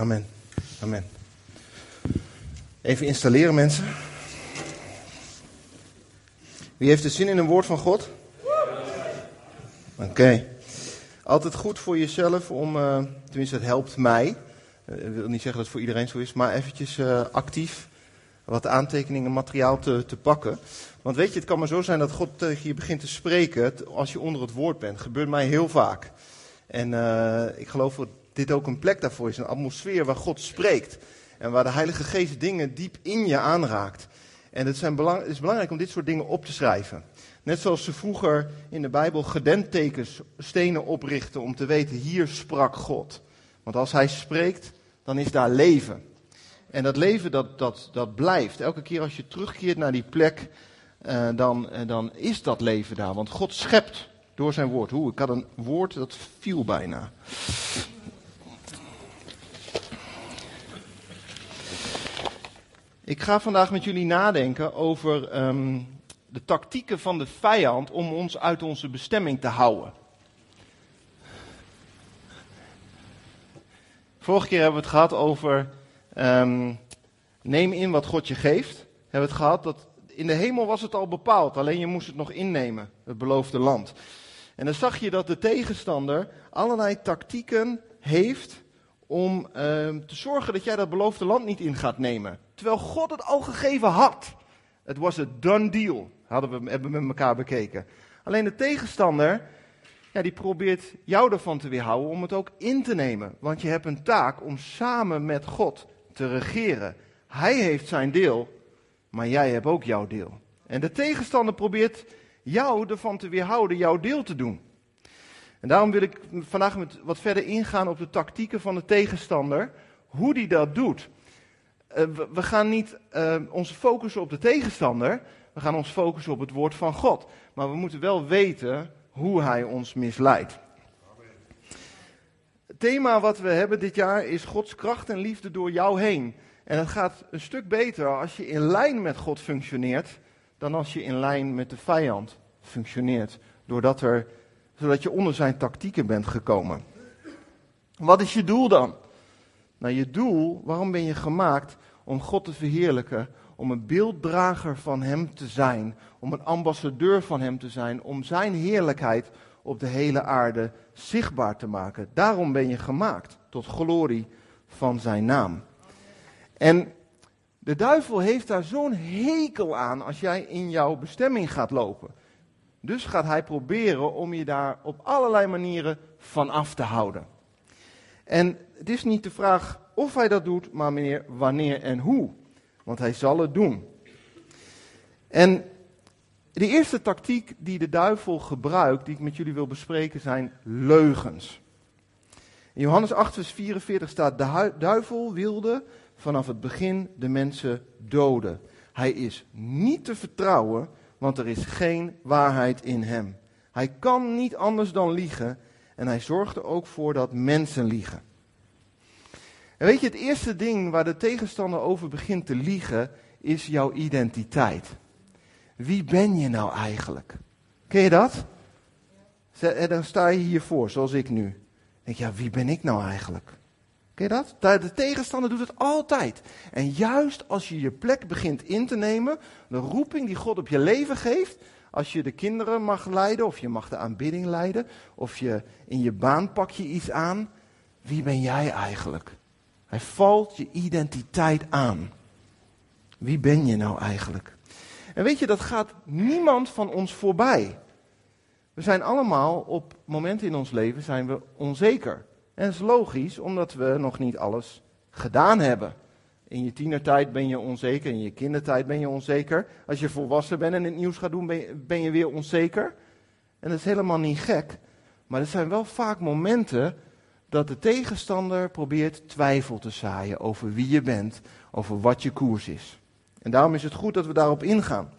Amen. Amen. Even installeren, mensen. Wie heeft er zin in een woord van God? Oké. Altijd goed voor jezelf om, uh, tenminste het helpt mij. Uh, ik wil niet zeggen dat het voor iedereen zo is, maar eventjes uh, actief wat aantekeningen, materiaal te, te pakken. Want weet je, het kan maar zo zijn dat God tegen je begint te spreken als je onder het woord bent. Gebeurt mij heel vaak. En ik geloof dat dit ook een plek daarvoor is, een atmosfeer waar God spreekt. En waar de Heilige Geest dingen diep in je aanraakt. En het, is belangrijk om dit soort dingen op te schrijven. Net zoals ze vroeger in de Bijbel gedenttekens, stenen oprichten om te weten, hier sprak God. Want als hij spreekt, dan is daar leven. En dat leven, dat, dat, dat blijft. Elke keer als je terugkeert naar die plek, uh, dan, uh, dan is dat leven daar. Want God schept door zijn woord. Hoe? Ik had een woord dat viel bijna. Ik ga vandaag met jullie nadenken over um, de tactieken van de vijand om ons uit onze bestemming te houden. Vorige keer hebben we het gehad over um, neem in wat God je geeft. Hebben we het gehad dat in de hemel was het al bepaald, alleen je moest het nog innemen, het beloofde land. En dan zag je dat de tegenstander allerlei tactieken heeft om uh, te zorgen dat jij dat beloofde land niet in gaat nemen. Terwijl God het al gegeven had. Het was een done deal, hadden we, hebben we met elkaar bekeken. Alleen de tegenstander, ja, die probeert jou ervan te weerhouden om het ook in te nemen. Want je hebt een taak om samen met God te regeren. Hij heeft zijn deel, maar jij hebt ook jouw deel. En de tegenstander probeert jou ervan te weerhouden jouw deel te doen. En daarom wil ik vandaag met wat verder ingaan op de tactieken van de tegenstander, hoe die dat doet. We, we, gaan niet uh, ons focussen op de tegenstander, we gaan ons focussen op het woord van God. Maar we moeten wel weten hoe hij ons misleidt. Het thema wat we hebben dit jaar is Gods kracht en liefde door jou heen. En het gaat een stuk beter als je in lijn met God functioneert, dan als je in lijn met de vijand functioneert. Doordat er zodat je onder zijn tactieken bent gekomen. Wat is je doel dan? Nou, je doel, waarom ben je gemaakt? Om God te verheerlijken, om een beelddrager van Hem te zijn, om een ambassadeur van Hem te zijn, om Zijn heerlijkheid op de hele aarde zichtbaar te maken. Daarom ben je gemaakt, tot glorie van Zijn naam. En de duivel heeft daar zo'n hekel aan als jij in jouw bestemming gaat lopen. Dus gaat hij proberen om je daar op allerlei manieren van af te houden. En het is niet de vraag of hij dat doet, maar meneer wanneer en hoe. Want hij zal het doen. En de eerste tactiek die de duivel gebruikt, die ik met jullie wil bespreken, zijn leugens. In Johannes 8, vers 44 staat: De duivel wilde vanaf het begin de mensen doden. Hij is niet te vertrouwen want er is geen waarheid in hem. Hij kan niet anders dan liegen en hij zorgt er ook voor dat mensen liegen. En weet je, het eerste ding waar de tegenstander over begint te liegen is jouw identiteit. Wie ben je nou eigenlijk? Ken je dat? En dan sta je hiervoor, zoals ik nu. Denk ja, wie ben ik nou eigenlijk? Ken dat? De tegenstander doet het altijd. En juist als je je plek begint in te nemen, de roeping die God op je leven geeft, als je de kinderen mag leiden, of je mag de aanbidding leiden, of je in je baan pak je iets aan, wie ben jij eigenlijk? Hij valt je identiteit aan. Wie ben je nou eigenlijk? En weet je, dat gaat niemand van ons voorbij. We zijn allemaal op momenten in ons leven zijn we onzeker. En dat is logisch, omdat we nog niet alles gedaan hebben. In je tienertijd ben je onzeker, in je kindertijd ben je onzeker. Als je volwassen bent en het nieuws gaat doen, ben je, ben je weer onzeker. En dat is helemaal niet gek. Maar er zijn wel vaak momenten dat de tegenstander probeert twijfel te zaaien over wie je bent, over wat je koers is. En daarom is het goed dat we daarop ingaan.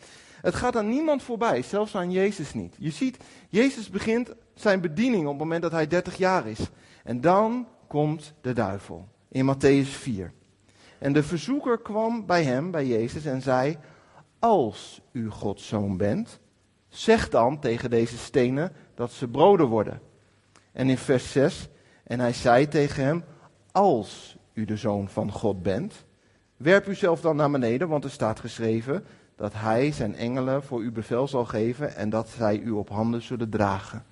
Het gaat aan niemand voorbij, zelfs aan Jezus niet. Je ziet, Jezus begint zijn bediening op het moment dat hij 30 jaar is. En dan komt de duivel in Matthäus 4. En de verzoeker kwam bij hem, bij Jezus, en zei: Als u Gods zoon bent, zeg dan tegen deze stenen dat ze broden worden. En in vers 6, en hij zei tegen hem: Als u de zoon van God bent, werp uzelf dan naar beneden, want er staat geschreven dat hij zijn engelen voor u bevel zal geven en dat zij u op handen zullen dragen.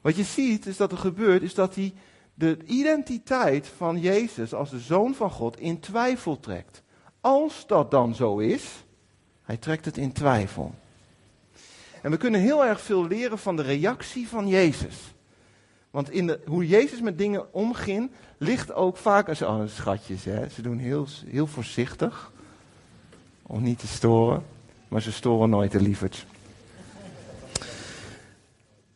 Wat je ziet is dat er gebeurt, is dat hij de identiteit van Jezus als de zoon van God in twijfel trekt. Als dat dan zo is, hij trekt het in twijfel. En we kunnen heel erg veel leren van de reactie van Jezus. Want in de, hoe Jezus met dingen omging, ligt ook vaak als oh, schatjes. Hè? Ze doen heel, heel voorzichtig om niet te storen, maar ze storen nooit de lieverd.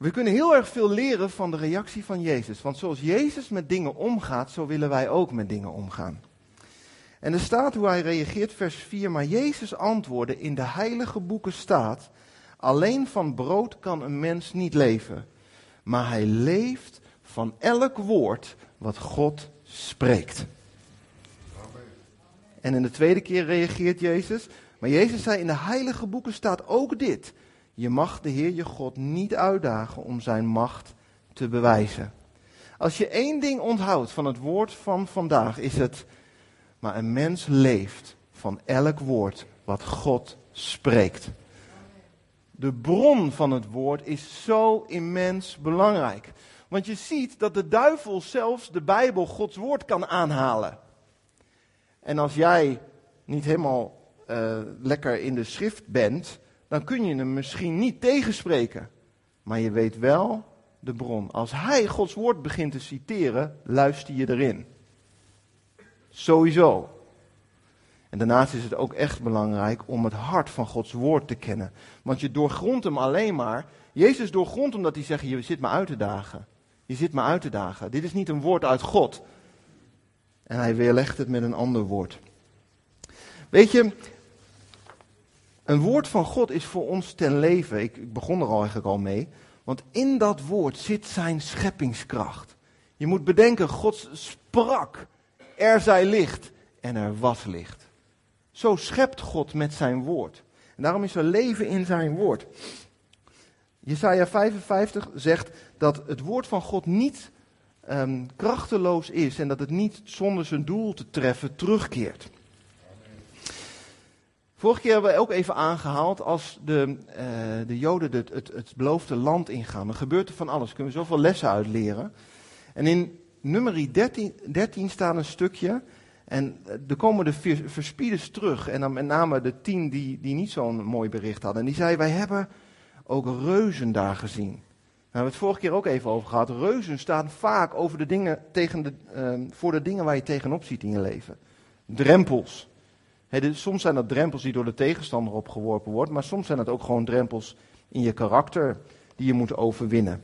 We kunnen heel erg veel leren van de reactie van Jezus. Want zoals Jezus met dingen omgaat, zo willen wij ook met dingen omgaan. En er staat hoe hij reageert, vers 4. Maar Jezus antwoordde: In de heilige boeken staat: Alleen van brood kan een mens niet leven. Maar hij leeft van elk woord wat God spreekt. En in de tweede keer reageert Jezus. Maar Jezus zei: In de heilige boeken staat ook dit. Je mag de Heer je God niet uitdagen om zijn macht te bewijzen. Als je één ding onthoudt van het woord van vandaag, is het. Maar een mens leeft van elk woord wat God spreekt. De bron van het woord is zo immens belangrijk. Want je ziet dat de duivel zelfs de Bijbel, Gods woord, kan aanhalen. En als jij niet helemaal uh, lekker in de schrift bent, dan kun je hem misschien niet tegenspreken. Maar je weet wel de bron. Als hij Gods woord begint te citeren, luister je erin. Sowieso. En daarnaast is het ook echt belangrijk om het hart van Gods woord te kennen. Want je doorgrondt hem alleen maar. Jezus doorgrondt omdat hij zegt: Je zit me uit te dagen. Je zit me uit te dagen. Dit is niet een woord uit God. En hij weerlegt het met een ander woord. Weet je, een woord van God is voor ons ten leven. Ik, ik begon er al eigenlijk al mee. Want in dat woord zit zijn scheppingskracht. Je moet bedenken, God sprak. Er zij licht en er was licht. Zo schept God met zijn woord. En daarom is er leven in zijn woord. Jesaja 55 zegt dat het woord van God niet um, krachteloos is en dat het niet zonder zijn doel te treffen terugkeert. Vorige keer hebben we ook even aangehaald, als de, uh, de Joden het, het, beloofde land ingaan, dan gebeurt er van alles. Kunnen we zoveel lessen uit leren. En in nummer 13, 13 staat een stukje, en eh, er komen de verspieders terug, en dan met name de tien die, die niet zo'n mooi bericht hadden. En die zeiden, wij hebben ook reuzen daar gezien. Daar hebben we het vorige keer ook even over gehad. Reuzen staan vaak over de dingen tegen de, uh, voor de dingen waar je tegenop ziet in je leven. Drempels soms zijn dat drempels die door de tegenstander opgeworpen worden, maar soms zijn het ook gewoon drempels in je karakter die je moet overwinnen.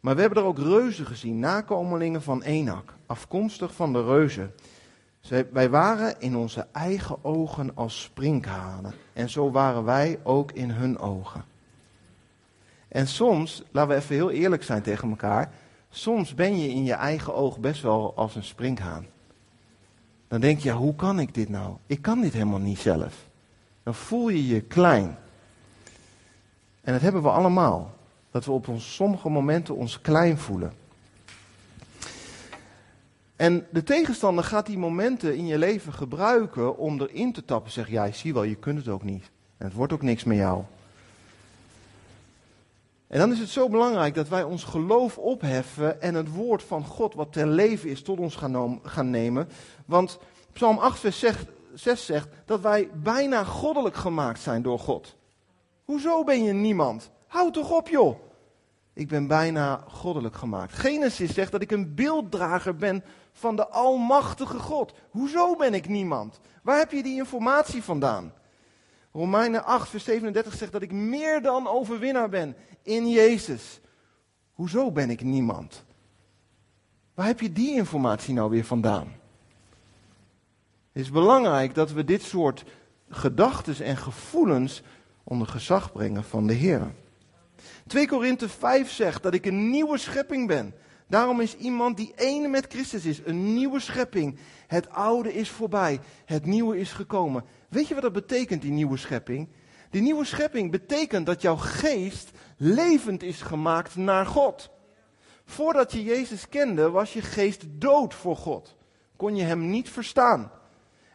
Maar we hebben er ook reuzen gezien, nakomelingen van Enak, afkomstig van de reuzen. wij waren in onze eigen ogen als sprinkhanen. En zo waren wij ook in hun ogen. En soms, laten we even heel eerlijk zijn tegen elkaar. Soms ben je in je eigen oog best wel als een sprinkhaan. Dan denk je, ja, hoe kan ik dit nou? Ik kan dit helemaal niet zelf. Dan voel je je klein. En dat hebben we allemaal. Dat we op ons, sommige momenten ons klein voelen. En de tegenstander gaat die momenten in je leven gebruiken om erin te tappen. Zeg, ja, zie wel, je kunt het ook niet. En het wordt ook niks met jou. En dan is het zo belangrijk dat wij ons geloof opheffen en het woord van God wat ten leven is tot ons gaan, gaan nemen. Want Psalm 8 vers 6 zegt dat wij bijna goddelijk gemaakt zijn door God. Hoezo ben je niemand? Houd toch op joh. Ik ben bijna goddelijk gemaakt. Genesis zegt dat ik een beelddrager ben van de Almachtige God. Hoezo ben ik niemand? Waar heb je die informatie vandaan? Romeinen 8, vers 37 zegt dat ik meer dan overwinnaar ben in Jezus. Hoezo ben ik niemand? Waar heb je die informatie nou weer vandaan? Het is belangrijk dat we dit soort gedachten en gevoelens onder gezag brengen van de Heer. 2 Korinthe 5 zegt dat ik een nieuwe schepping ben. Daarom is iemand die ene met Christus is, een nieuwe schepping. Het oude is voorbij, het nieuwe is gekomen. Weet je wat dat betekent, die nieuwe schepping? Die nieuwe schepping betekent dat jouw geest levend is gemaakt naar God. Voordat je Jezus kende, was je geest dood voor God. kon je hem niet verstaan.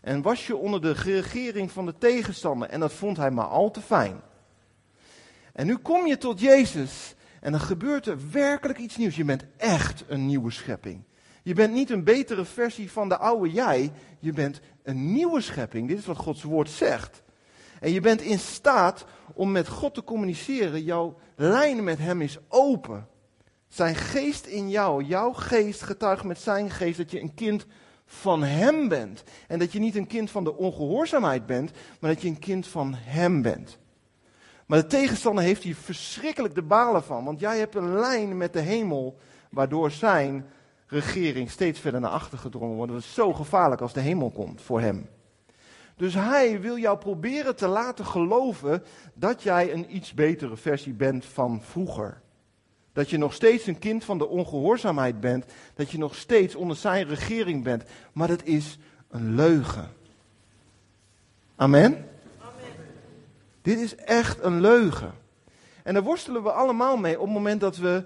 En was je onder de regering van de tegenstander. En dat vond hij maar al te fijn. En nu kom je tot Jezus. En dan gebeurt er werkelijk iets nieuws. Je bent echt een nieuwe schepping. Je bent niet een betere versie van de oude jij. Je bent een nieuwe schepping. Dit is wat Gods woord zegt. En je bent in staat om met God te communiceren. Jouw lijn met Hem is open. Zijn geest in jou, jouw geest getuigt met zijn geest dat je een kind van Hem bent. En dat je niet een kind van de ongehoorzaamheid bent, maar dat je een kind van Hem bent. Maar de tegenstander heeft hier verschrikkelijk de balen van, want jij hebt een lijn met de hemel, waardoor zijn regering steeds verder naar achter gedrongen wordt. Dat is zo gevaarlijk als de hemel komt voor hem. Dus hij wil jou proberen te laten geloven dat jij een iets betere versie bent van vroeger. Dat je nog steeds een kind van de ongehoorzaamheid bent. Dat je nog steeds onder zijn regering bent. Maar dat is een leugen. Amen? Amen. Dit is echt een leugen. En daar worstelen we allemaal mee op het moment dat we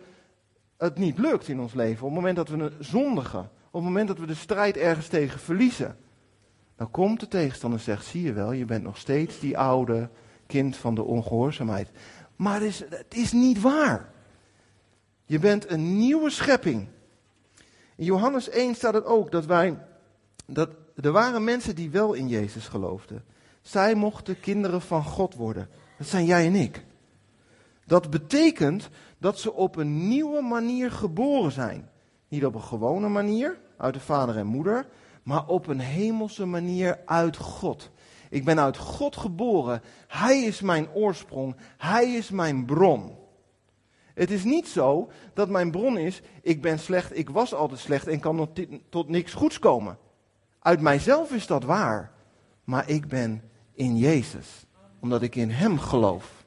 het niet lukt in ons leven. Op het moment dat we zondigen. Op het moment dat we de strijd ergens tegen verliezen. Dan komt de tegenstander en zegt, zie je wel, je bent nog steeds die oude kind van de ongehoorzaamheid. Maar het is, het is niet waar. Je bent een nieuwe schepping. In Johannes 1 staat het ook dat wij, dat er waren mensen die wel in Jezus geloofden. Zij mochten kinderen van God worden. Dat zijn jij en ik. Dat betekent dat ze op een nieuwe manier geboren zijn. Niet op een gewone manier, uit de vader en moeder, maar op een hemelse manier uit God. Ik ben uit God geboren. Hij is mijn oorsprong. Hij is mijn bron. Het is niet zo dat mijn bron is, ik ben slecht, ik was altijd slecht en kan tot niks goeds komen. Uit mijzelf is dat waar, maar ik ben in Jezus, omdat ik in Hem geloof.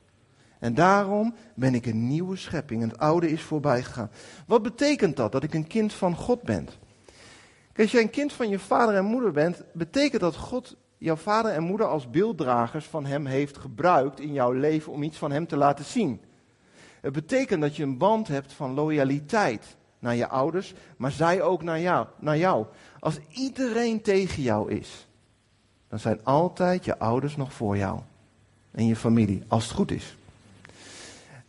En daarom ben ik een nieuwe schepping. Het oude is voorbij gegaan. Wat betekent dat, dat ik een kind van God ben? Als jij een kind van je vader en moeder bent, betekent dat God jouw vader en moeder als beelddragers van Hem heeft gebruikt in jouw leven om iets van Hem te laten zien. Het betekent dat je een band hebt van loyaliteit naar je ouders, maar zij ook naar jou. Naar jou. Als iedereen tegen jou is, dan zijn altijd je ouders nog voor jou. En je familie, als het goed is.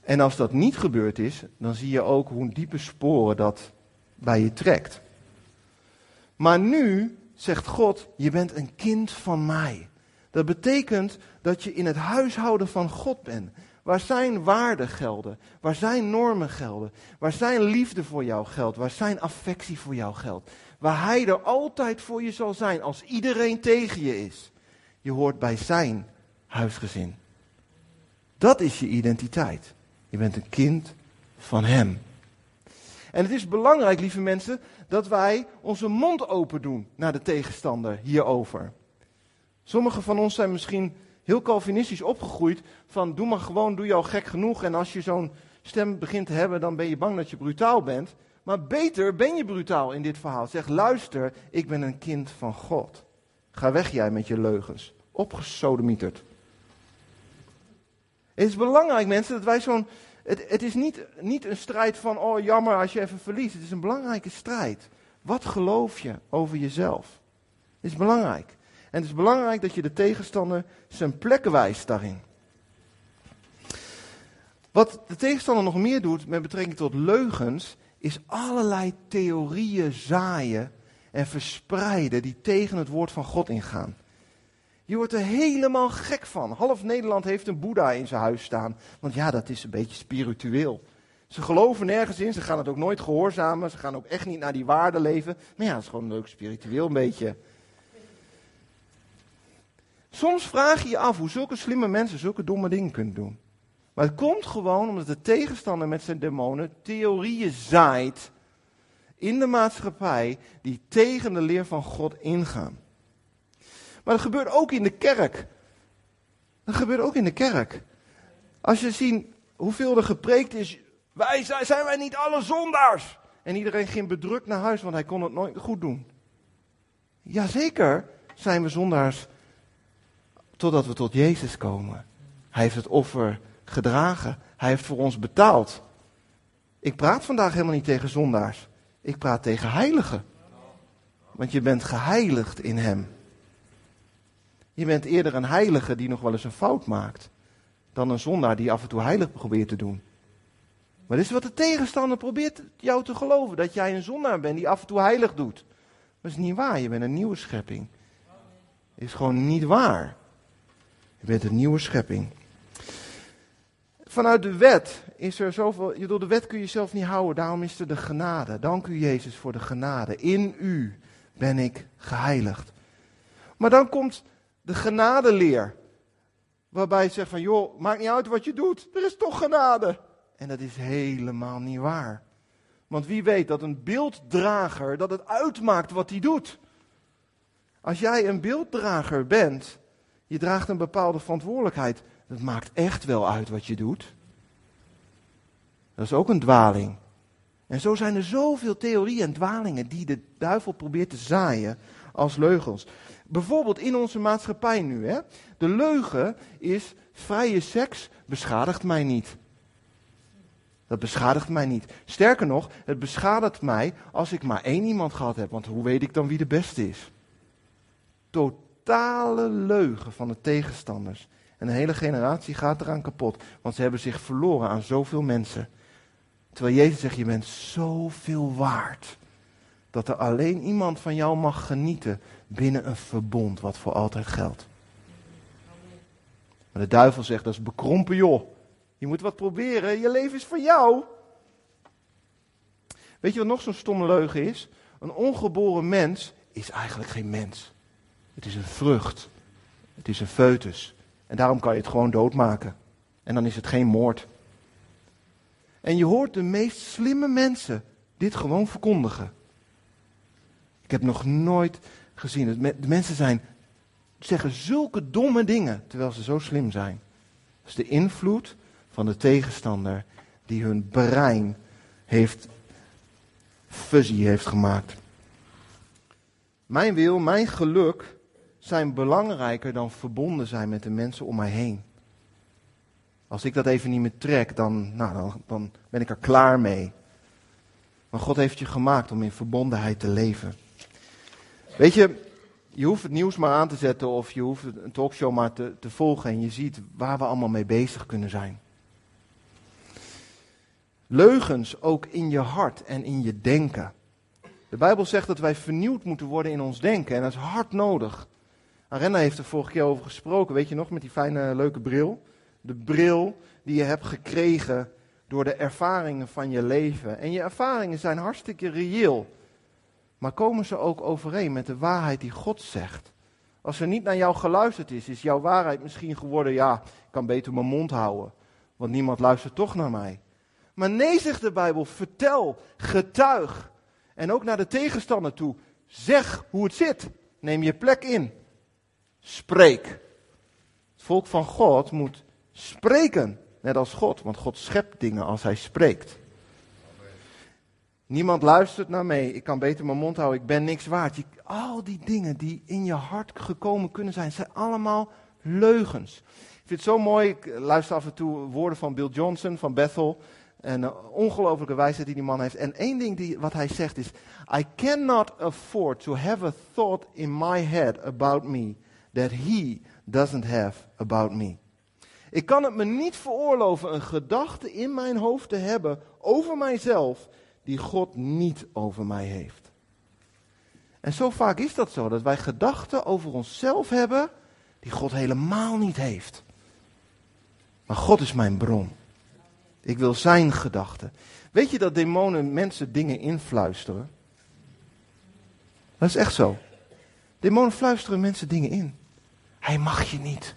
En als dat niet gebeurd is, dan zie je ook hoe diepe sporen dat bij je trekt. Maar nu zegt God, je bent een kind van mij. Dat betekent dat je in het huishouden van God bent. Waar zijn waarden gelden, waar zijn normen gelden, waar zijn liefde voor jou geldt, waar zijn affectie voor jou geldt. Waar hij er altijd voor je zal zijn als iedereen tegen je is. Je hoort bij zijn huisgezin. Dat is je identiteit. Je bent een kind van hem. En het is belangrijk, lieve mensen, dat wij onze mond open doen naar de tegenstander hierover. Sommigen van ons zijn misschien heel Calvinistisch opgegroeid van doe maar gewoon, doe al gek genoeg. En als je zo'n stem begint te hebben, dan ben je bang dat je brutaal bent. Maar beter ben je brutaal in dit verhaal. Zeg, luister, ik ben een kind van God. Ga weg jij met je leugens. Opgesodemieterd. Het is belangrijk, mensen, dat wij zo'n. Het, het is niet, niet een strijd van, oh jammer als je even verliest. Het is een belangrijke strijd. Wat geloof je over jezelf? Is belangrijk. En het is belangrijk dat je de tegenstander zijn plek wijst daarin. Wat de tegenstander nog meer doet met betrekking tot leugens, is allerlei theorieën zaaien en verspreiden die tegen het woord van God ingaan. Je wordt er helemaal gek van. Half Nederland heeft een Boeddha in zijn huis staan. Want ja, dat is een beetje spiritueel. Ze geloven nergens in, ze gaan het ook nooit gehoorzamen, ze gaan ook echt niet naar die waarden leven. Maar ja, het is gewoon leuk spiritueel een beetje. Soms vraag je je af hoe zulke slimme mensen zulke domme dingen kunnen doen. Maar het komt gewoon omdat de tegenstander met zijn demonen theorieën zaait in de maatschappij die tegen de leer van God ingaan. Maar dat gebeurt ook in de kerk. Dat gebeurt ook in de kerk. Als je ziet hoeveel er gepreekt is, wij zijn, wij niet alle zondaars. En iedereen ging bedrukt naar huis, want hij kon het nooit goed doen. Jazeker zijn we zondaars totdat we tot Jezus komen. Hij heeft het offer gedragen. Hij heeft voor ons betaald. Ik praat vandaag helemaal niet tegen zondaars. Ik praat tegen heiligen. Want je bent geheiligd in Hem. Je bent eerder een heilige die nog wel eens een fout maakt. Dan een zondaar die af en toe heilig probeert te doen. Maar dit is wat de tegenstander probeert jou te geloven. Dat jij een zondaar bent die af en toe heilig doet. Dat is niet waar. Je bent een nieuwe schepping. Dat is gewoon niet waar. Je bent een nieuwe schepping. Vanuit de wet is er zoveel. Door de wet kun je jezelf niet houden. Daarom is er de genade. Dank u, Jezus, voor de genade. In u ben ik geheiligd. Maar dan komt de genadeleer. Waarbij je zegt van, joh, maakt niet uit wat je doet. Er is toch genade. En dat is helemaal niet waar. Want wie weet dat een beelddrager, dat het uitmaakt wat hij doet. Als jij een beelddrager bent, je draagt een bepaalde verantwoordelijkheid. Dat maakt echt wel uit wat je doet. Dat is ook een dwaling. En zo zijn er zoveel theorieën en dwalingen die de duivel probeert te zaaien als leugens. Bijvoorbeeld in onze maatschappij nu. Hè? De leugen is vrije seks beschadigt mij niet. Dat beschadigt mij niet. Sterker nog, het beschadigt mij als ik maar één iemand gehad heb. Want hoe weet ik dan wie de beste is? Totale leugen van de tegenstanders. En een hele generatie gaat eraan kapot. Want ze hebben zich verloren aan zoveel mensen. Terwijl Jezus zegt, je bent zoveel waard. Dat er alleen iemand van jou mag genieten binnen een verbond wat voor altijd geldt. Maar de duivel zegt, dat is bekrompen joh. Je moet wat proberen, je leven is van jou. Weet je wat nog zo'n stomme leugen is? Een ongeboren mens is eigenlijk geen mens. Het is een vrucht. Het is een foetus. En daarom kan je het gewoon doodmaken. En dan is het geen moord. En je hoort de meest slimme mensen dit gewoon verkondigen. Ik heb nog nooit gezien. De mensen zijn, zeggen zulke domme dingen terwijl ze zo slim zijn. Dat is de invloed van de tegenstander die hun brein heeft fuzzy heeft gemaakt. Mijn wil, mijn geluk zijn belangrijker dan verbonden zijn met de mensen om mij heen. Als ik dat even niet meer trek, dan, nou, dan, dan ben ik er klaar mee. Maar God heeft je gemaakt om in verbondenheid te leven. Weet je, je hoeft het nieuws maar aan te zetten of je hoeft een talkshow maar te, te volgen en je ziet waar we allemaal mee bezig kunnen zijn. Leugens ook in je hart en in je denken. De Bijbel zegt dat wij vernieuwd moeten worden in ons denken en dat is hard nodig. Arena heeft er vorige keer over gesproken, weet je nog, met die fijne leuke bril. De bril die je hebt gekregen door de ervaringen van je leven. En je ervaringen zijn hartstikke reëel. Maar komen ze ook overeen met de waarheid die God zegt? Als er niet naar jou geluisterd is, is jouw waarheid misschien geworden, ja, ik kan beter mijn mond houden, want niemand luistert toch naar mij. Maar nee, zegt de Bijbel, vertel, getuig. En ook naar de tegenstander toe, zeg hoe het zit. Neem je plek in. Spreek. Het volk van God moet spreken, net als God, want God schept dingen als hij spreekt. Niemand luistert naar mij. Ik kan beter mijn mond houden. Ik ben niks waard. Al die dingen die in je hart gekomen kunnen zijn, zijn allemaal leugens. Ik vind het zo mooi. Ik luister af en toe woorden van Bill Johnson van Bethel. En een ongelofelijke wijsheid die die man heeft. En één ding die, wat hij zegt is: I cannot afford to have a thought in my head about me that he doesn't have about me. Ik kan het me niet veroorloven een gedachte in mijn hoofd te hebben over mijzelf die God niet over mij heeft. En zo vaak is dat zo, dat wij gedachten over onszelf hebben die God helemaal niet heeft. Maar God is mijn bron. Ik wil zijn gedachten. Weet je dat demonen mensen dingen influisteren? Dat is echt zo. Demonen fluisteren mensen dingen in. Hij mag je niet.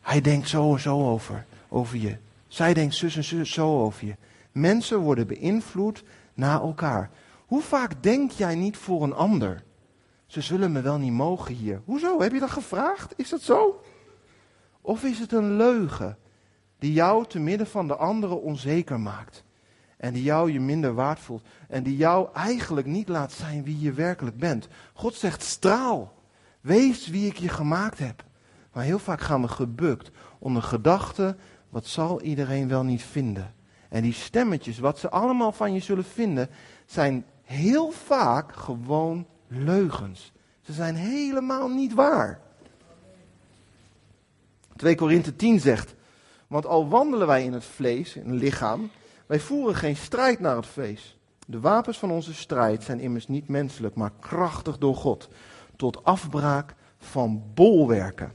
Hij denkt zo en zo over, over je. Zij denkt zus en zus zo over je. Mensen worden beïnvloed naar elkaar. Hoe vaak denk jij niet voor een ander? Ze zullen me wel niet mogen hier. Hoezo? Heb je dat gevraagd? Is dat zo? Of is het een leugen die jou te midden van de anderen onzeker maakt? En die jou je minder waard voelt. En die jou eigenlijk niet laat zijn wie je werkelijk bent. God zegt straal. Wees wie ik je gemaakt heb. Maar heel vaak gaan we gebukt onder gedachten. Wat zal iedereen wel niet vinden? En die stemmetjes, wat ze allemaal van je zullen vinden, zijn heel vaak gewoon leugens. Ze zijn helemaal niet waar. 2 Korinthe 10 zegt, want al wandelen wij in het vlees, in het lichaam, wij voeren geen strijd naar het vlees. De wapens van onze strijd zijn immers niet menselijk, maar krachtig door God, tot afbraak van bolwerken.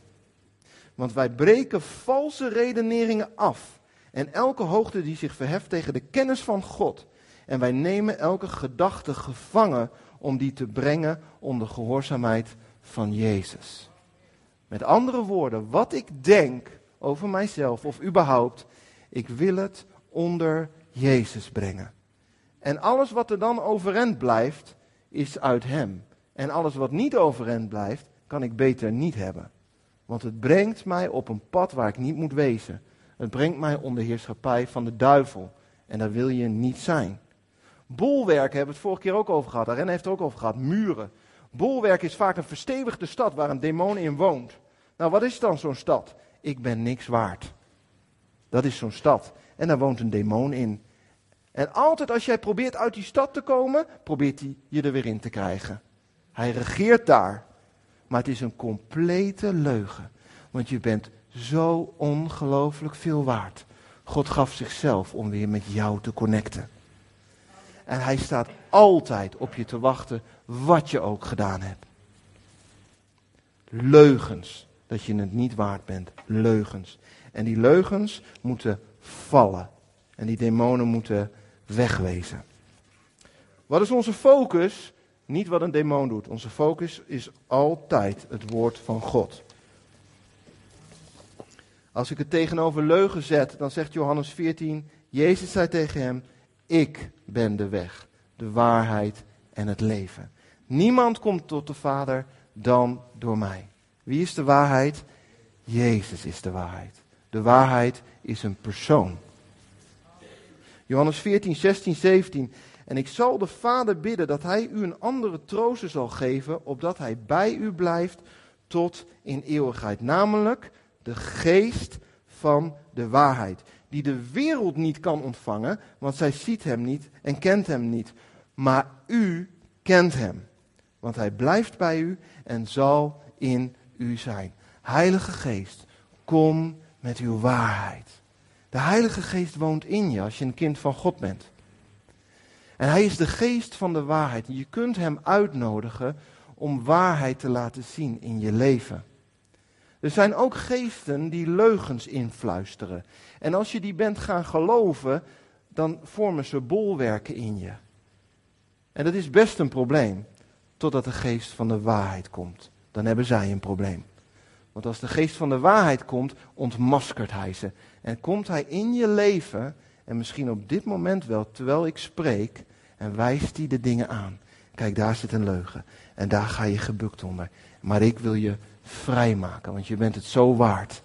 Want wij breken valse redeneringen af en elke hoogte die zich verheft tegen de kennis van God. En wij nemen elke gedachte gevangen om die te brengen onder gehoorzaamheid van Jezus. Met andere woorden, wat ik denk over mijzelf of überhaupt, ik wil het onder Jezus brengen. En alles wat er dan overeind blijft, is uit Hem. En alles wat niet overeind blijft, kan ik beter niet hebben. Want het brengt mij op een pad waar ik niet moet wezen. Het brengt mij onder heerschappij van de duivel. En daar wil je niet zijn. Bolwerken hebben we het vorige keer ook over gehad. Aren heeft het ook over gehad. Muren. Bolwerk is vaak een verstevigde stad waar een demon in woont. Nou, wat is dan zo'n stad? Ik ben niks waard. Dat is zo'n stad. En daar woont een demon in. En altijd als jij probeert uit die stad te komen, probeert hij je er weer in te krijgen. Hij regeert daar. Maar het is een complete leugen. Want je bent zo ongelooflijk veel waard. God gaf zichzelf om weer met jou te connecten. En hij staat altijd op je te wachten, wat je ook gedaan hebt. Leugens, dat je het niet waard bent. Leugens. En die leugens moeten vallen. En die demonen moeten wegwezen. Wat is onze focus? Niet wat een demon doet. Onze focus is altijd het woord van God. Als ik het tegenover leugen zet, dan zegt Johannes 14, Jezus zei tegen hem, ik ben de weg, de waarheid en het leven. Niemand komt tot de Vader dan door mij. Wie is de waarheid? Jezus is de waarheid. De waarheid is een persoon. Johannes 14, 16, 17. En ik zal de Vader bidden dat hij u een andere trooster zal geven, opdat hij bij u blijft tot in eeuwigheid. Namelijk de geest van de waarheid. Die de wereld niet kan ontvangen, want zij ziet hem niet en kent hem niet. Maar u kent hem, want hij blijft bij u en zal in u zijn. Heilige Geest, kom met uw waarheid. De Heilige Geest woont in je als je een kind van God bent. En hij is de geest van de waarheid. je kunt hem uitnodigen om waarheid te laten zien in je leven. Er zijn ook geesten die leugens influisteren. En als je die bent gaan geloven, dan vormen ze bolwerken in je. En dat is best een probleem, totdat de geest van de waarheid komt. Dan hebben zij een probleem. Want als de geest van de waarheid komt, ontmaskert hij ze. En komt hij in je leven, en misschien op dit moment wel, terwijl ik spreek, en wijst hij de dingen aan. Kijk, daar zit een leugen. En daar ga je gebukt onder. Maar ik wil je vrijmaken, want je bent het zo waard.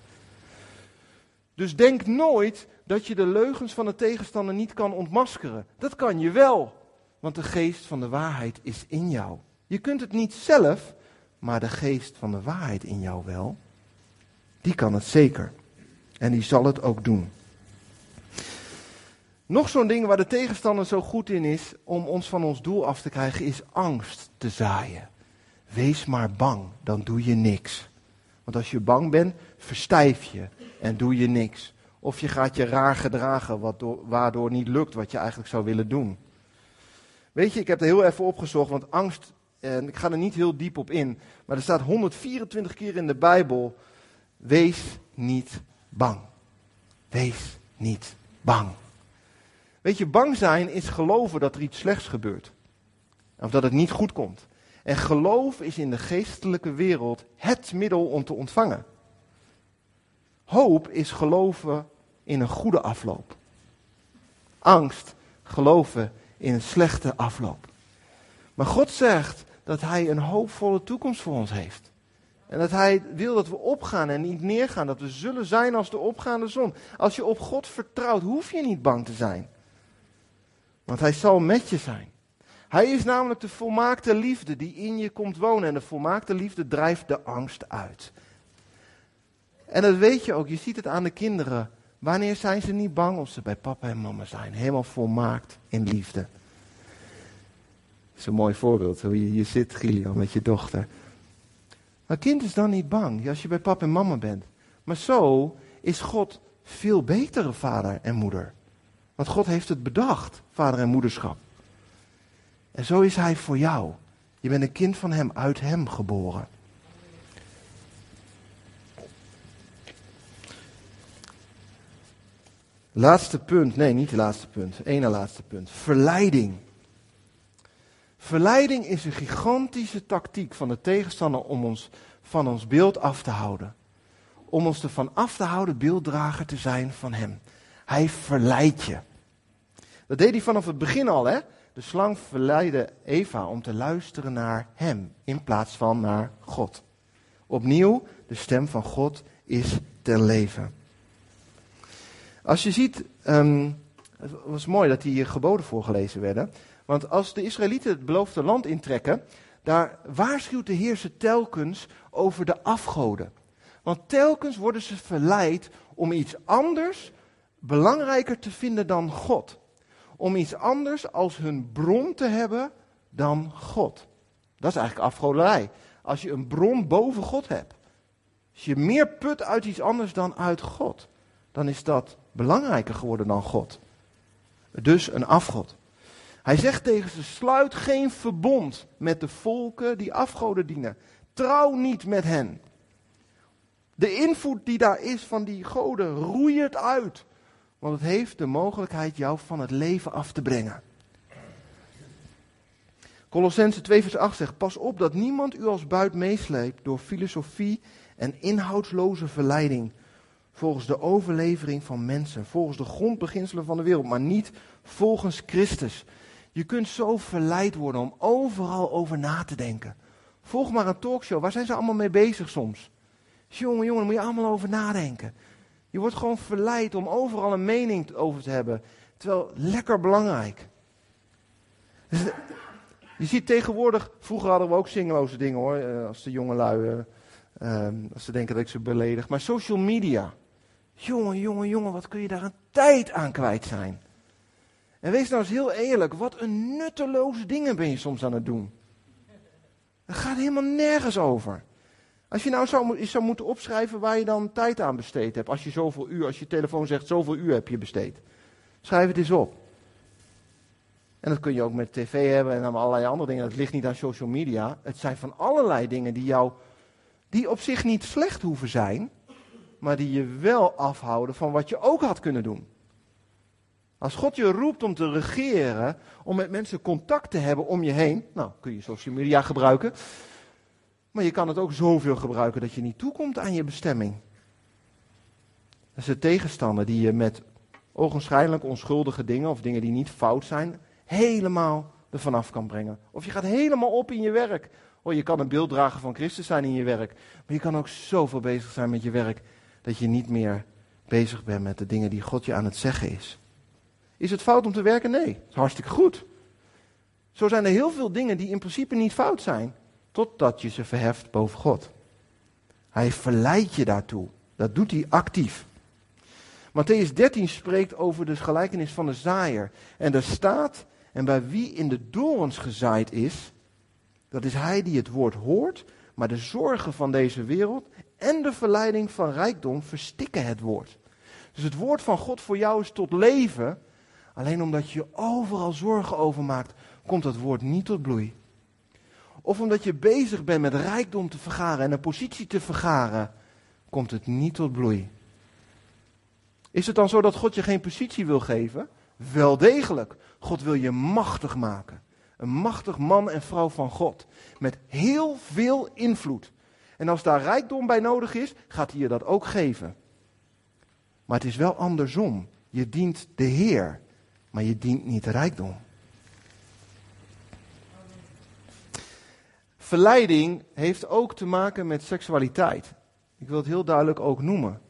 Dus denk nooit dat je de leugens van de tegenstander niet kan ontmaskeren. Dat kan je wel, want de geest van de waarheid is in jou. Je kunt het niet zelf, maar de geest van de waarheid in jou wel. Die kan het zeker. En die zal het ook doen. Nog zo'n ding waar de tegenstander zo goed in is om ons van ons doel af te krijgen, is angst te zaaien. Wees maar bang, dan doe je niks. Want als je bang bent, verstijf je en doe je niks. Of je gaat je raar gedragen, waardoor niet lukt wat je eigenlijk zou willen doen. Weet je, ik heb er heel even opgezocht, want angst, en ik ga er niet heel diep op in, maar er staat 124 keer in de Bijbel, wees niet bang. Wees niet bang. Weet je, bang zijn is geloven dat er iets slechts gebeurt. Of dat het niet goed komt. En geloof is in de geestelijke wereld het middel om te ontvangen. Hoop is geloven in een goede afloop. Angst, geloven in een slechte afloop. Maar God zegt dat Hij een hoopvolle toekomst voor ons heeft. En dat Hij wil dat we opgaan en niet neergaan. Dat we zullen zijn als de opgaande zon. Als je op God vertrouwt, hoef je niet bang te zijn. Want Hij zal met je zijn. Hij is namelijk de volmaakte liefde die in je komt wonen. En de volmaakte liefde drijft de angst uit. En dat weet je ook, je ziet het aan de kinderen. Wanneer zijn ze niet bang als ze bij papa en mama zijn? Helemaal volmaakt in liefde. Dat is een mooi voorbeeld, hoe je zit, Gilio, met je dochter. Maar kind is dan niet bang als je bij papa en mama bent. Maar zo is God veel betere vader en moeder. Want God heeft het bedacht, vader en moederschap. En zo is hij voor jou. Je bent een kind van hem, uit hem geboren. Laatste punt, nee, niet het laatste punt, ene laatste punt. Verleiding. Verleiding is een gigantische tactiek van de tegenstander om ons van ons beeld af te houden. Om ons ervan af te houden beelddrager te zijn van hem. Hij verleidt je. Dat deed hij vanaf het begin al, hè? De slang verleidde Eva om te luisteren naar hem in plaats van naar God. Opnieuw, de stem van God is ten leven. Als je ziet, um, het was mooi dat hier geboden voorgelezen werden. Want als de Israëlieten het beloofde land intrekken, daar waarschuwt de Heer ze telkens over de afgoden. Want telkens worden ze verleid om iets anders belangrijker te vinden dan God. Om iets anders als hun bron te hebben dan God. Dat is eigenlijk afgoderij. Als je een bron boven God hebt. Als je meer put uit iets anders dan uit God. Dan is dat belangrijker geworden dan God. Dus een afgod. Hij zegt tegen ze: sluit geen verbond met de volken die afgoden dienen. Trouw niet met hen. De invloed die daar is van die goden, roei het uit. Want het heeft de mogelijkheid jou van het leven af te brengen. Colossense 2 vers 8 zegt, pas op dat niemand u als buit meesleept door filosofie en inhoudsloze verleiding. Volgens de overlevering van mensen, volgens de grondbeginselen van de wereld, maar niet volgens Christus. Je kunt zo verleid worden om overal over na te denken. Volg maar een talkshow, waar zijn ze allemaal mee bezig soms? Jongen, jongen, daar moet je allemaal over nadenken. Je wordt gewoon verleid om overal een mening over te hebben. Terwijl lekker belangrijk. Eh, je ziet tegenwoordig, vroeger hadden we ook zingeloze dingen hoor, eh, als de jongelui, uh, als ze denken dat ik ze beledig. Maar social media. Jongen, jongen, jongen, wat kun je daar een tijd aan kwijt zijn. En wees nou eens heel eerlijk, wat een nutteloze dingen ben je soms aan het doen. Het gaat helemaal nergens over. Als je nou zou, zou moeten opschrijven waar je dan tijd aan besteed hebt. Als je zoveel uur, als je telefoon zegt zoveel uur heb je besteed. Schrijf het eens op. En dat kun je ook met tv hebben en allerlei andere dingen. Het ligt niet aan social media. Het zijn van allerlei dingen die jou, die op zich niet slecht hoeven zijn. Maar die je wel afhouden van wat je ook had kunnen doen. Als God je roept om te regeren, om met mensen contact te hebben om je heen, nou kun je social media gebruiken. Maar je kan het ook zoveel gebruiken dat je niet toekomt aan je bestemming. Dat is de tegenstander die je met ogenschijnlijk onschuldige dingen of dingen die niet fout zijn, helemaal ervan af kan brengen. Of je gaat helemaal op in je werk. Oh, je kan een beelddrager van Christus zijn in je werk. Maar je kan ook zoveel bezig zijn met je werk dat je niet meer bezig bent met de dingen die God je aan het zeggen is. Is het fout om te werken? Nee, het is hartstikke goed. Zo zijn er heel veel dingen die in principe niet fout zijn, totdat je ze verheft boven God. Hij verleidt je daartoe. Dat doet hij actief. Matthäus 13 spreekt over de gelijkenis van de zaaier. En er staat, en bij wie in de dorens gezaaid is, dat is hij die het woord hoort, maar de zorgen van deze wereld en de verleiding van rijkdom verstikken het woord. Dus het woord van God voor jou is tot leven, Alleen omdat je overal zorgen over maakt, komt dat woord niet tot bloei. Of omdat je bezig bent met rijkdom te vergaren en een positie te vergaren, komt het niet tot bloei. Is het dan zo dat God je geen positie wil geven? Wel degelijk. God wil je machtig maken. Een machtig man en vrouw van God. Met heel veel invloed. En als daar rijkdom bij nodig is, gaat hij je dat ook geven. Maar het is wel andersom. Je dient de Heer maar je dient niet rijkdom. Verleiding heeft ook te maken met seksualiteit. Ik wil het heel duidelijk ook noemen.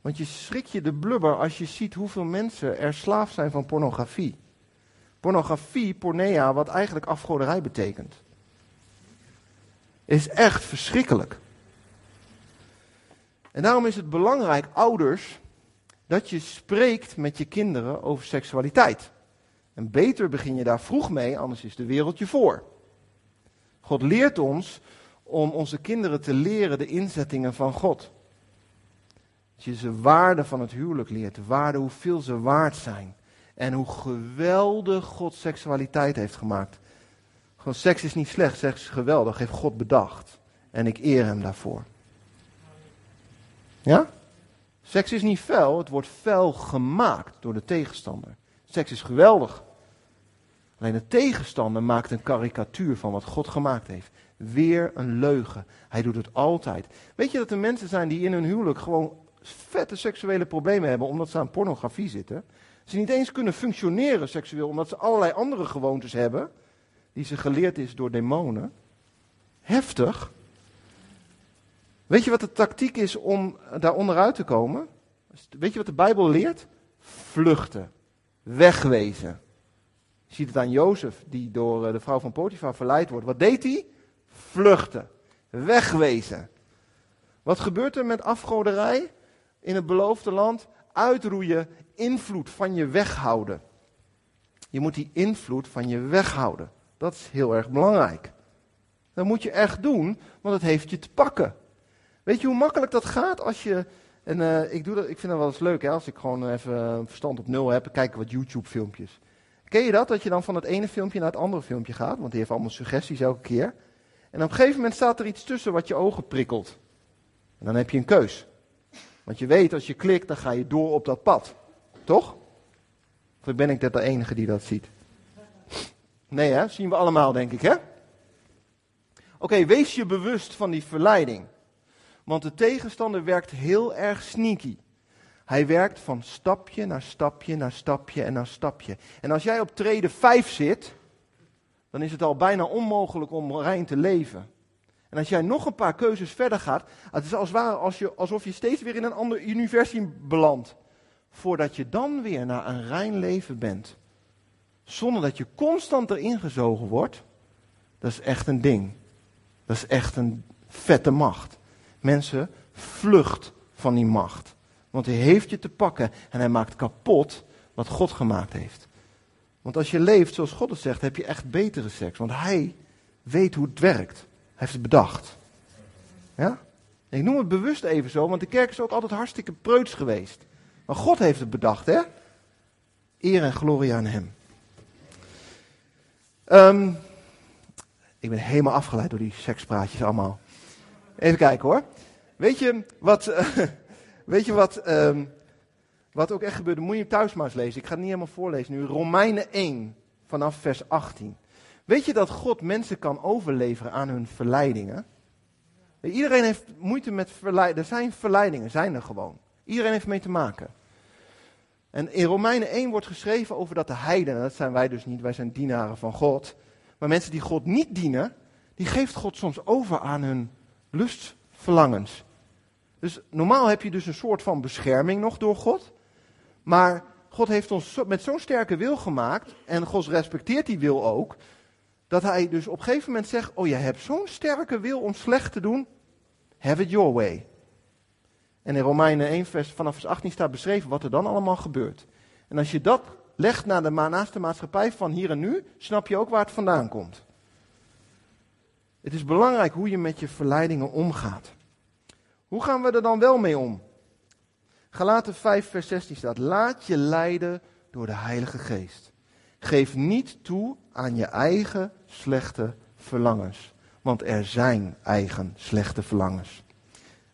Want je schrik je de blubber als je ziet hoeveel mensen er slaaf zijn van pornografie. Pornografie, pornea, wat eigenlijk afgoderij betekent. Is echt verschrikkelijk. En daarom is het belangrijk, ouders, dat je spreekt met je kinderen over seksualiteit. En beter begin je daar vroeg mee, anders is de wereld je voor. God leert ons om onze kinderen te leren de inzettingen van God. Als je ze waarde van het huwelijk leert, de waarde hoeveel ze waard zijn. En hoe geweldig God seksualiteit heeft gemaakt. Gewoon seks is niet slecht, seks is geweldig, heeft God bedacht. En ik eer hem daarvoor. Ja? Seks is niet vuil, het wordt vuil gemaakt door de tegenstander. Seks is geweldig. Alleen de tegenstander maakt een karikatuur van wat God gemaakt heeft. Weer een leugen. Hij doet het altijd. Weet je dat er mensen zijn die in hun huwelijk gewoon vette seksuele problemen hebben omdat ze aan pornografie zitten? Ze niet eens kunnen functioneren seksueel omdat ze allerlei andere gewoontes hebben die ze geleerd is door demonen. Heftig. Weet je wat de tactiek is om daar onderuit te komen? Weet je wat de Bijbel leert? Vluchten. Wegwezen. Ziet het aan Jozef, die door eh, de vrouw van Potifar verleid wordt. Wat deed hij? Vluchten. Wegwezen. Wat gebeurt er met afgoderij in het beloofde land? Uitroeien, invloed van je weghouden. Je moet die invloed van je weghouden. Dat is heel erg belangrijk. Dat moet je echt doen, want het heeft je te pakken. Weet je hoe makkelijk dat gaat als je. En uh, ik, doe dat, ik vind dat wel eens leuk, hè, als ik gewoon even verstand op nul heb, kijken wat YouTube-filmpjes. Ken je dat? Dat je dan van het ene filmpje naar het andere filmpje gaat, want die heeft allemaal suggesties elke keer. En op een gegeven moment staat er iets tussen wat je ogen prikkelt. En dan heb je een keus. Want je weet, als je klikt, dan ga je door op dat pad. Toch? Of ben ik de enige die dat ziet? Nee, hè? Zien we allemaal, denk ik, hè? Oké, wees je bewust van die verleiding. Want de tegenstander werkt heel erg sneaky. Hij werkt van stapje naar stapje naar stapje en naar stapje. En als jij op trede 5 zit, dan is het al bijna onmogelijk om rein te leven. En als jij nog een paar keuzes verder gaat, het is als ware als je, alsof je steeds weer in een ander universum belandt. Voordat je dan weer naar een rein leven bent. Zonder dat je constant erin gezogen wordt. Dat is echt een ding. Dat is echt een vette macht. Mensen, vlucht van die macht. Want hij heeft je te pakken en hij maakt kapot wat God gemaakt heeft. Want als je leeft zoals God het zegt, heb je echt betere seks. Want hij weet hoe het werkt. Hij heeft het bedacht. Ja? Ik noem het bewust even zo, want de kerk is ook altijd hartstikke preuts geweest. Maar God heeft het bedacht, hè? Eer en glorie aan hem. Um, ik ben helemaal afgeleid door die sekspraatjes allemaal. Even kijken hoor. Weet je wat, weet je wat, um, wat ook echt gebeurde? Moet je thuis maar eens lezen. Ik ga het niet helemaal voorlezen nu. Romeinen 1 vanaf vers 18. Weet je dat God mensen kan overleveren aan hun verleidingen? Iedereen heeft moeite met verleidingen. Er zijn verleidingen, zijn er gewoon. Iedereen heeft mee te maken. En in Romeinen 1 wordt geschreven over dat de heidenen, dat zijn wij dus niet, wij zijn dienaren van God. Maar mensen die God niet dienen, die geeft God soms over aan hun lustverlangens. Dus normaal heb je dus een soort van bescherming nog door God. Maar God heeft ons met zo'n sterke wil gemaakt, en God respecteert die wil ook, dat hij dus op een gegeven moment zegt, oh je hebt zo'n sterke wil om slecht te doen, have it your way. En in Romeinen 1 vers, vanaf vers 18 staat beschreven wat er dan allemaal gebeurt. En als je dat legt naar de, naast de maatschappij van hier en nu, snap je ook waar het vandaan komt. Het is belangrijk hoe je met je verleidingen omgaat. Hoe gaan we er dan wel mee om? Galaten 5 vers 16 staat, laat je leiden door de Heilige Geest. Geef niet toe aan je eigen slechte verlangens, want er zijn eigen slechte verlangens.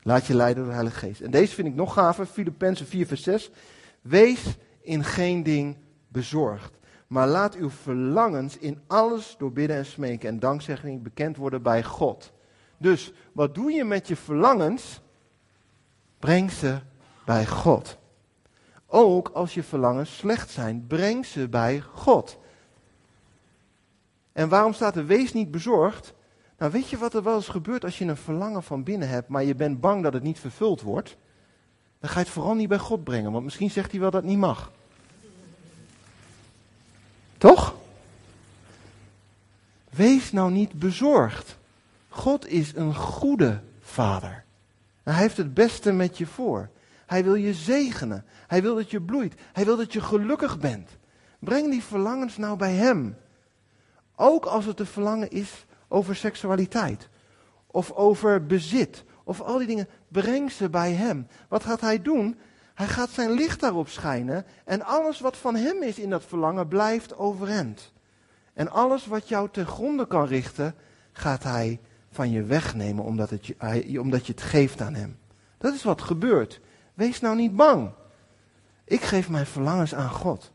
Laat je leiden door de Heilige Geest. En deze vind ik nog gaver, Filippenzen 4 vers 6. Wees in geen ding bezorgd. Maar laat uw verlangens in alles door bidden en smeken en dankzegging bekend worden bij God. Dus wat doe je met je verlangens? Breng ze bij God. Ook als je verlangens slecht zijn, breng ze bij God. En waarom staat er wees niet bezorgd? Nou, weet je wat er wel eens gebeurt als je een verlangen van binnen hebt, maar je bent bang dat het niet vervuld wordt? Dan ga je het vooral niet bij God brengen, want misschien zegt hij wel dat het niet mag. Toch? Wees nou niet bezorgd. God is een goede vader. Hij heeft het beste met je voor. Hij wil je zegenen. Hij wil dat je bloeit. Hij wil dat je gelukkig bent. Breng die verlangens nou bij hem. Ook als het een verlangen is over seksualiteit of over bezit of al die dingen, breng ze bij Hem. Wat gaat Hij doen? Hij gaat zijn licht daarop schijnen en alles wat van Hem is in dat verlangen blijft overeind. En alles wat jou ten gronde kan richten, gaat Hij van je wegnemen omdat, het je, omdat je het geeft aan Hem. Dat is wat gebeurt. Wees nou niet bang. Ik geef mijn verlangens aan God.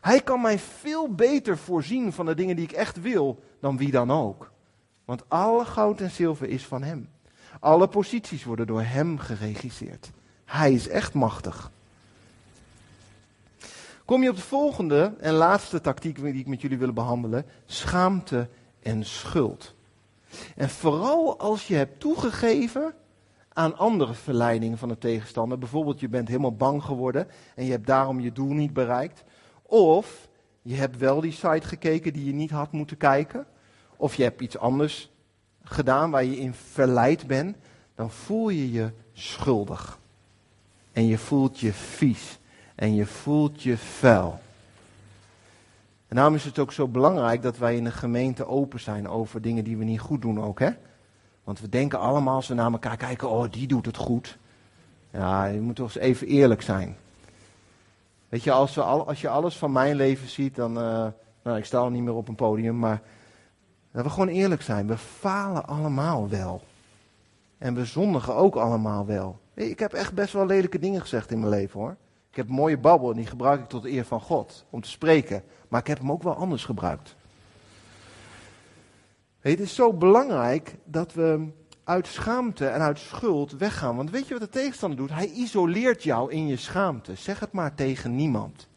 Hij kan mij veel beter voorzien van de dingen die ik echt wil dan wie dan ook. Want alle goud en zilver is van Hem. Alle posities worden door Hem geregisseerd. Hij is echt machtig. Kom je op de volgende en laatste tactiek die ik met jullie wil behandelen: schaamte en schuld. En vooral als je hebt toegegeven aan andere verleidingen van de tegenstander. Bijvoorbeeld, je bent helemaal bang geworden en je hebt daarom je doel niet bereikt. Of je hebt wel die site gekeken die je niet had moeten kijken. Of je hebt iets anders gedaan waar je in verleid bent. Dan voel je je schuldig. En je voelt je vies. En je voelt je vuil. En daarom is het ook zo belangrijk dat wij in de gemeente open zijn over dingen die we niet goed doen ook, hè? Want we denken allemaal als we naar elkaar kijken, oh, die doet het goed. Ja, je moet toch eens even eerlijk zijn. Weet je, als, al, als je alles van mijn leven ziet, dan, uh, nou, ik sta al niet meer op een podium, maar dat we gewoon eerlijk zijn. We falen allemaal wel. En we zondigen ook allemaal wel. Ik heb echt best wel lelijke dingen gezegd in mijn leven hoor. Ik heb mooie babbel en die gebruik ik tot de eer van God om te spreken. Maar ik heb hem ook wel anders gebruikt. Het is zo belangrijk dat we uit schaamte en uit schuld weggaan. Want weet je wat de tegenstander doet? Hij isoleert jou in je schaamte. Zeg het maar tegen niemand.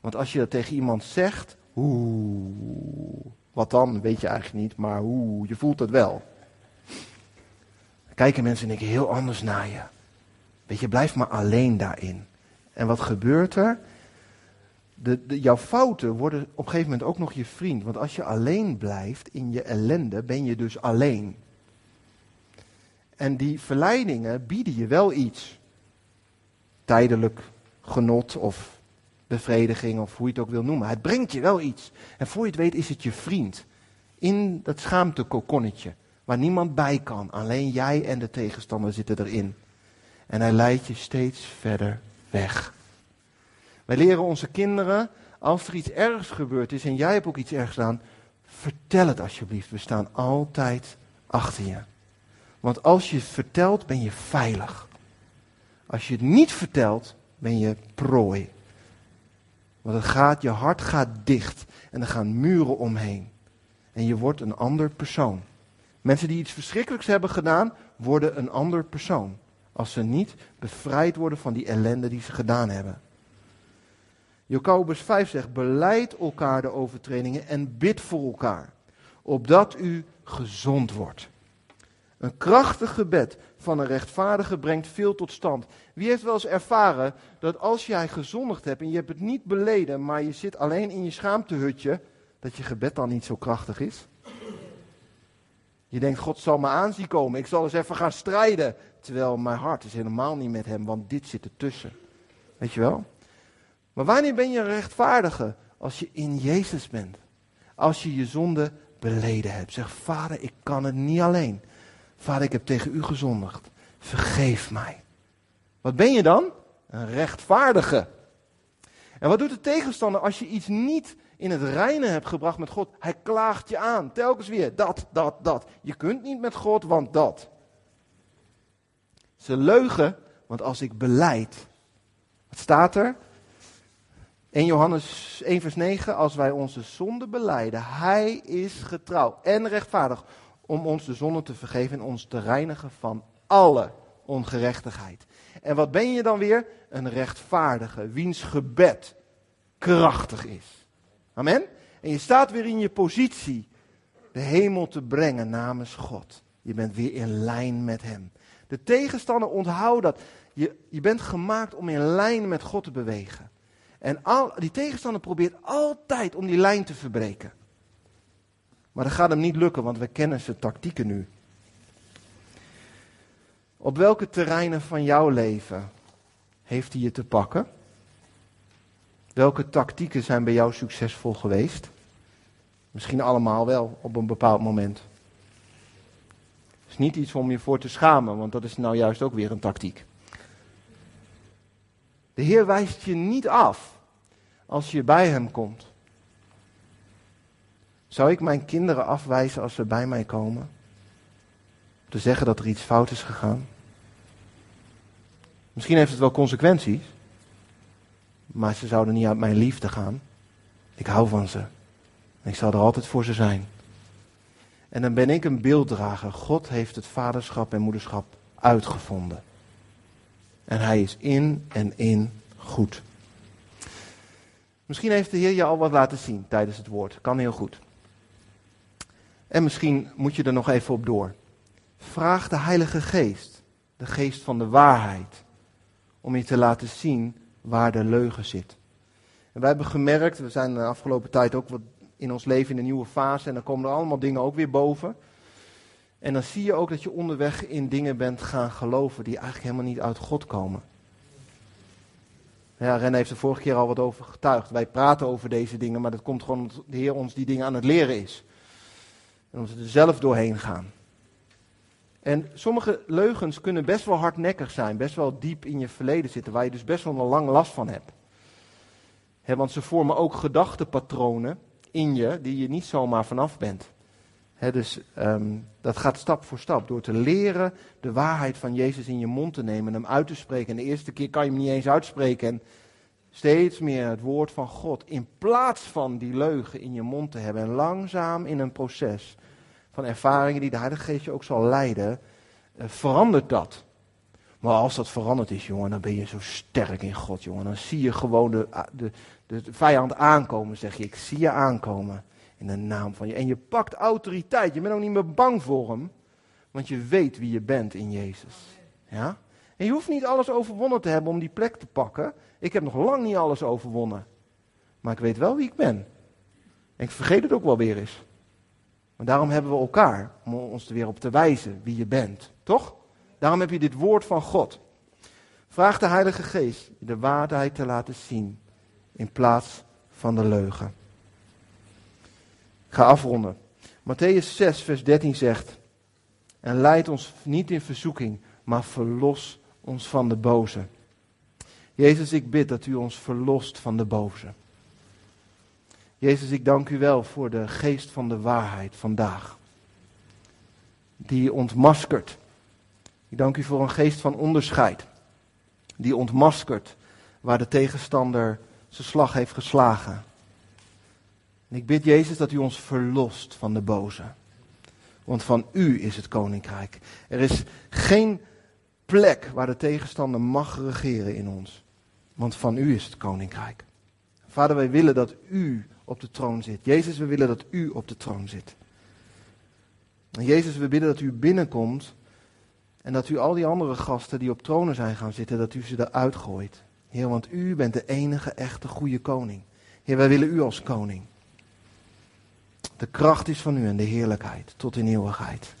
Want als je dat tegen iemand zegt, oeh, wat dan? Weet je eigenlijk niet, maar oeh, je voelt het wel. Kijken mensen denk ik heel anders naar je. Weet je, blijf maar alleen daarin. En wat gebeurt er? De, jouw fouten worden op een gegeven moment ook nog je vriend. Want als je alleen blijft in je ellende, ben je dus alleen. En die verleidingen bieden je wel iets. Tijdelijk genot of bevrediging of hoe je het ook wil noemen. Het brengt je wel iets. En voor je het weet is het je vriend. In dat schaamtekokonnetje. Waar niemand bij kan. Alleen jij en de tegenstander zitten erin. En hij leidt je steeds verder weg. Wij leren onze kinderen, als er iets ergs gebeurd is en jij hebt ook iets ergs gedaan, vertel het alsjeblieft. We staan altijd achter je. Want als je het vertelt, ben je veilig. Als je het niet vertelt, ben je prooi. Want het gaat, je hart gaat dicht en er gaan muren omheen. En je wordt een ander persoon. Mensen die iets verschrikkelijks hebben gedaan, worden een ander persoon. Als ze niet bevrijd worden van die ellende die ze gedaan hebben. Jacobus 5 zegt, beleid elkaar de overtredingen en bid voor elkaar, opdat u gezond wordt. Een krachtig gebed van een rechtvaardige brengt veel tot stand. Wie heeft wel eens ervaren dat als jij gezondigd hebt en je hebt het niet beleden, maar je zit alleen in je schaamtehutje, dat je gebed dan niet zo krachtig is? Je denkt, God zal me aanzien komen, ik zal eens even gaan strijden. Terwijl mijn hart is helemaal niet met hem, want dit zit ertussen. Weet je wel? Maar wanneer ben je een rechtvaardige? Als je in Jezus bent. Als je je zonde beleden hebt. Zeg, vader, ik kan het niet alleen. Vader, ik heb tegen u gezondigd. Vergeef mij. Wat ben je dan? Een rechtvaardige. En wat doet de tegenstander als je iets niet in het reine hebt gebracht met God? Hij klaagt je aan. Telkens weer dat, dat, dat. Je kunt niet met God, want dat. Ze leugen, want als ik beleid. Wat staat er? 1 Johannes 1 vers 9, als wij onze zonde beleiden, hij is getrouw en rechtvaardig om ons de zonde te vergeven en ons te reinigen van alle ongerechtigheid. En wat ben je dan weer? Een rechtvaardige, wiens gebed krachtig is. Amen? En je staat weer in je positie de hemel te brengen namens God. Je bent weer in lijn met Hem. De tegenstander onthoud dat. Je, je bent gemaakt om in lijn met God te bewegen. En al, die tegenstander probeert altijd om die lijn te verbreken. Maar dat gaat hem niet lukken, want we kennen zijn tactieken nu. Op welke terreinen van jouw leven heeft hij je te pakken? Welke tactieken zijn bij jou succesvol geweest? Misschien allemaal wel op een bepaald moment. is niet iets om je voor te schamen, want dat is nou juist ook weer een tactiek. De Heer wijst je niet af als je bij Hem komt. Zou ik mijn kinderen afwijzen als ze bij mij komen? Om te zeggen dat er iets fout is gegaan? Misschien heeft het wel consequenties, maar ze zouden niet uit mijn liefde gaan. Ik hou van ze. Ik zal er altijd voor ze zijn. En dan ben ik een beelddrager. God heeft het vaderschap en moederschap uitgevonden. En hij is in en in goed. Misschien heeft de Heer je al wat laten zien tijdens het woord. Kan heel goed. En misschien moet je er nog even op door. Vraag de Heilige Geest, de geest van de waarheid, om je te laten zien waar de leugen zit. En wij hebben gemerkt, we zijn de afgelopen tijd ook wat in ons leven in een nieuwe fase en dan komen er allemaal dingen ook weer boven. En dan zie je ook dat je onderweg in dingen bent gaan geloven die eigenlijk helemaal niet uit God komen. Ja, Ren heeft er vorige keer al wat over getuigd. Wij praten over deze dingen, maar dat komt gewoon omdat de Heer ons die dingen aan het leren is. En omdat we er zelf doorheen gaan. En sommige leugens kunnen best wel hardnekkig zijn, best wel diep in je verleden zitten, waar je dus best wel een lang last van hebt. want ze vormen ook gedachtepatronen in je die je niet zomaar vanaf bent. dus ehm, dat gaat stap voor stap. Door te leren de waarheid van Jezus in je mond te nemen en hem uit te spreken. En de eerste keer kan je hem niet eens uitspreken. En steeds meer het woord van God. In plaats van die leugen in je mond te hebben. En langzaam in een proces van ervaringen die de Heilige Geest je ook zal leiden. Uh, verandert dat. Maar als dat veranderd is, jongen, dan ben je zo sterk in God, jongen. Dan zie je gewoon de, de, de vijand aankomen, zeg je. Ik zie je aankomen in de naam van je. En je pakt autoriteit. Je bent ook niet meer bang voor hem. Want je weet wie je bent in Jezus. Ja? En je hoeft niet alles overwonnen te hebben om die plek te pakken. Ik heb nog lang niet alles overwonnen. Maar ik weet wel wie ik ben. En ik vergeet het ook wel weer eens. Maar daarom hebben we elkaar. Om ons er weer op te wijzen wie je bent. Toch? Daarom heb je dit woord van God. Vraag de Heilige Geest de waarheid te laten zien in plaats van de leugen. Ik ga afronden. Matthäus 6, vers 13 zegt: En leid ons niet in verzoeking, maar verlos ons van de boze. Jezus, ik bid dat u ons verlost van de boze. Jezus, ik dank u wel voor de geest van de waarheid vandaag. Die ontmaskert. Ik dank u voor een geest van onderscheid. Die ontmaskert waar de tegenstander zijn slag heeft geslagen. En ik bid Jezus dat u ons verlost van de boze. Want van u is het koninkrijk. Er is geen plek waar de tegenstander mag regeren in ons. Want van u is het koninkrijk. Vader, wij willen dat u op de troon zit. Jezus, we willen dat u op de troon zit. En Jezus, we bidden dat u binnenkomt en dat u al die andere gasten die op tronen zijn gaan zitten, dat u ze eruit gooit. Heer, want u bent de enige echte goede koning. Heer, wij willen u als koning. De kracht is van u en de heerlijkheid tot in eeuwigheid.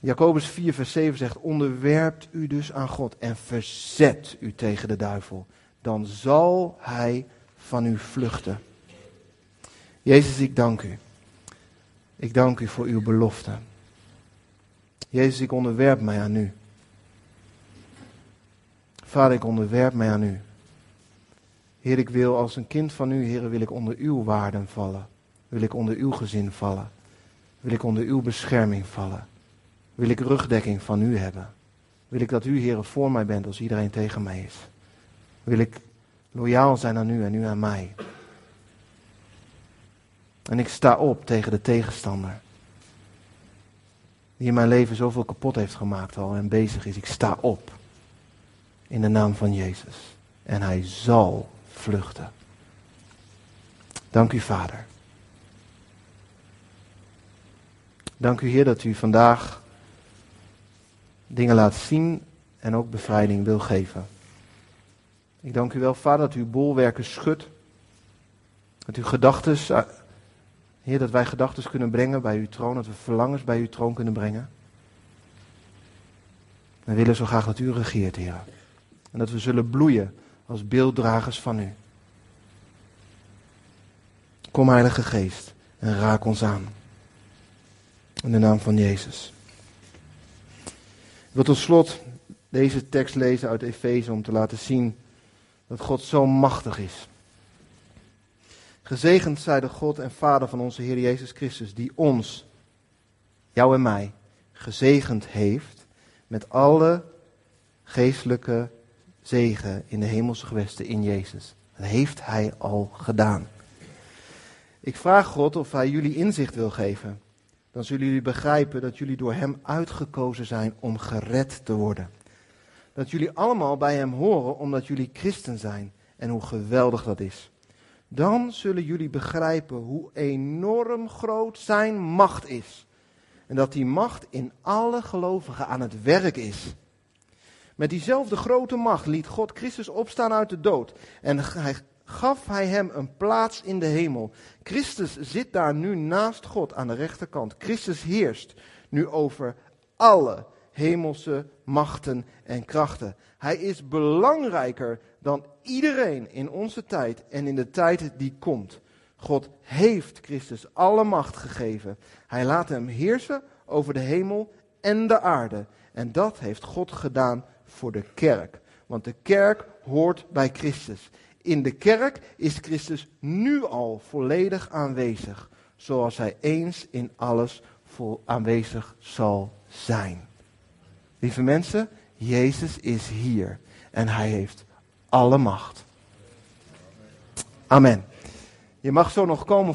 Jacobus 4, vers 7 zegt: Onderwerpt u dus aan God en verzet u tegen de duivel. Dan zal hij van u vluchten. Jezus, ik dank u. Ik dank u voor uw belofte. Jezus, ik onderwerp mij aan u. Vader, ik onderwerp mij aan u. Heer, ik wil als een kind van u, Heer, wil ik onder uw waarden vallen. Wil ik onder uw gezin vallen. Wil ik onder uw bescherming vallen. Wil ik rugdekking van u hebben. Wil ik dat u, Heer, voor mij bent als iedereen tegen mij is. Wil ik loyaal zijn aan u en u aan mij. En ik sta op tegen de tegenstander. Die in mijn leven zoveel kapot heeft gemaakt al en bezig is. Ik sta op. In de naam van Jezus. En hij zal vluchten. Dank u, Vader. Dank u, Heer, dat u vandaag dingen laat zien en ook bevrijding wil geven. Ik dank u wel, Vader, dat u bolwerken schudt. Dat u gedachten, eh, Heer, dat wij gedachten kunnen brengen bij uw troon, dat we verlangens bij uw troon kunnen brengen. We willen zo graag dat u regeert, Heer. En dat we zullen bloeien als beelddragers van u. Kom, Heilige Geest, en raak ons aan. In de naam van Jezus. Ik wil tot slot deze tekst lezen uit Efeze om te laten zien dat God zo machtig is. Gezegend zij de God en Vader van onze Heer Jezus Christus, die ons, jou en mij, gezegend heeft met alle geestelijke zegen in de hemelse gewesten in Jezus. Dat heeft Hij al gedaan. Ik vraag God of Hij jullie inzicht wil geven. Dan zullen jullie begrijpen dat jullie door Hem uitgekozen zijn om gered te worden. Dat jullie allemaal bij Hem horen omdat jullie christen zijn en hoe geweldig dat is. Dan zullen jullie begrijpen hoe enorm groot Zijn macht is. En dat die macht in alle gelovigen aan het werk is. Met diezelfde grote macht liet God Christus opstaan uit de dood. En hij, gaf hij hem een plaats in de hemel. Christus zit daar nu naast God aan de rechterkant. Christus heerst nu over alle hemelse machten en krachten. Hij is belangrijker dan iedereen in onze tijd en in de tijd die komt. God heeft Christus alle macht gegeven. Hij laat hem heersen over de hemel en de aarde. En dat heeft God gedaan voor de kerk. Want de kerk hoort bij Christus. In de kerk is Christus nu al volledig aanwezig, zoals hij eens in alles vol aanwezig zal zijn. Lieve mensen, Jezus is hier en hij heeft alle macht. Amen. Je mag zo nog komen.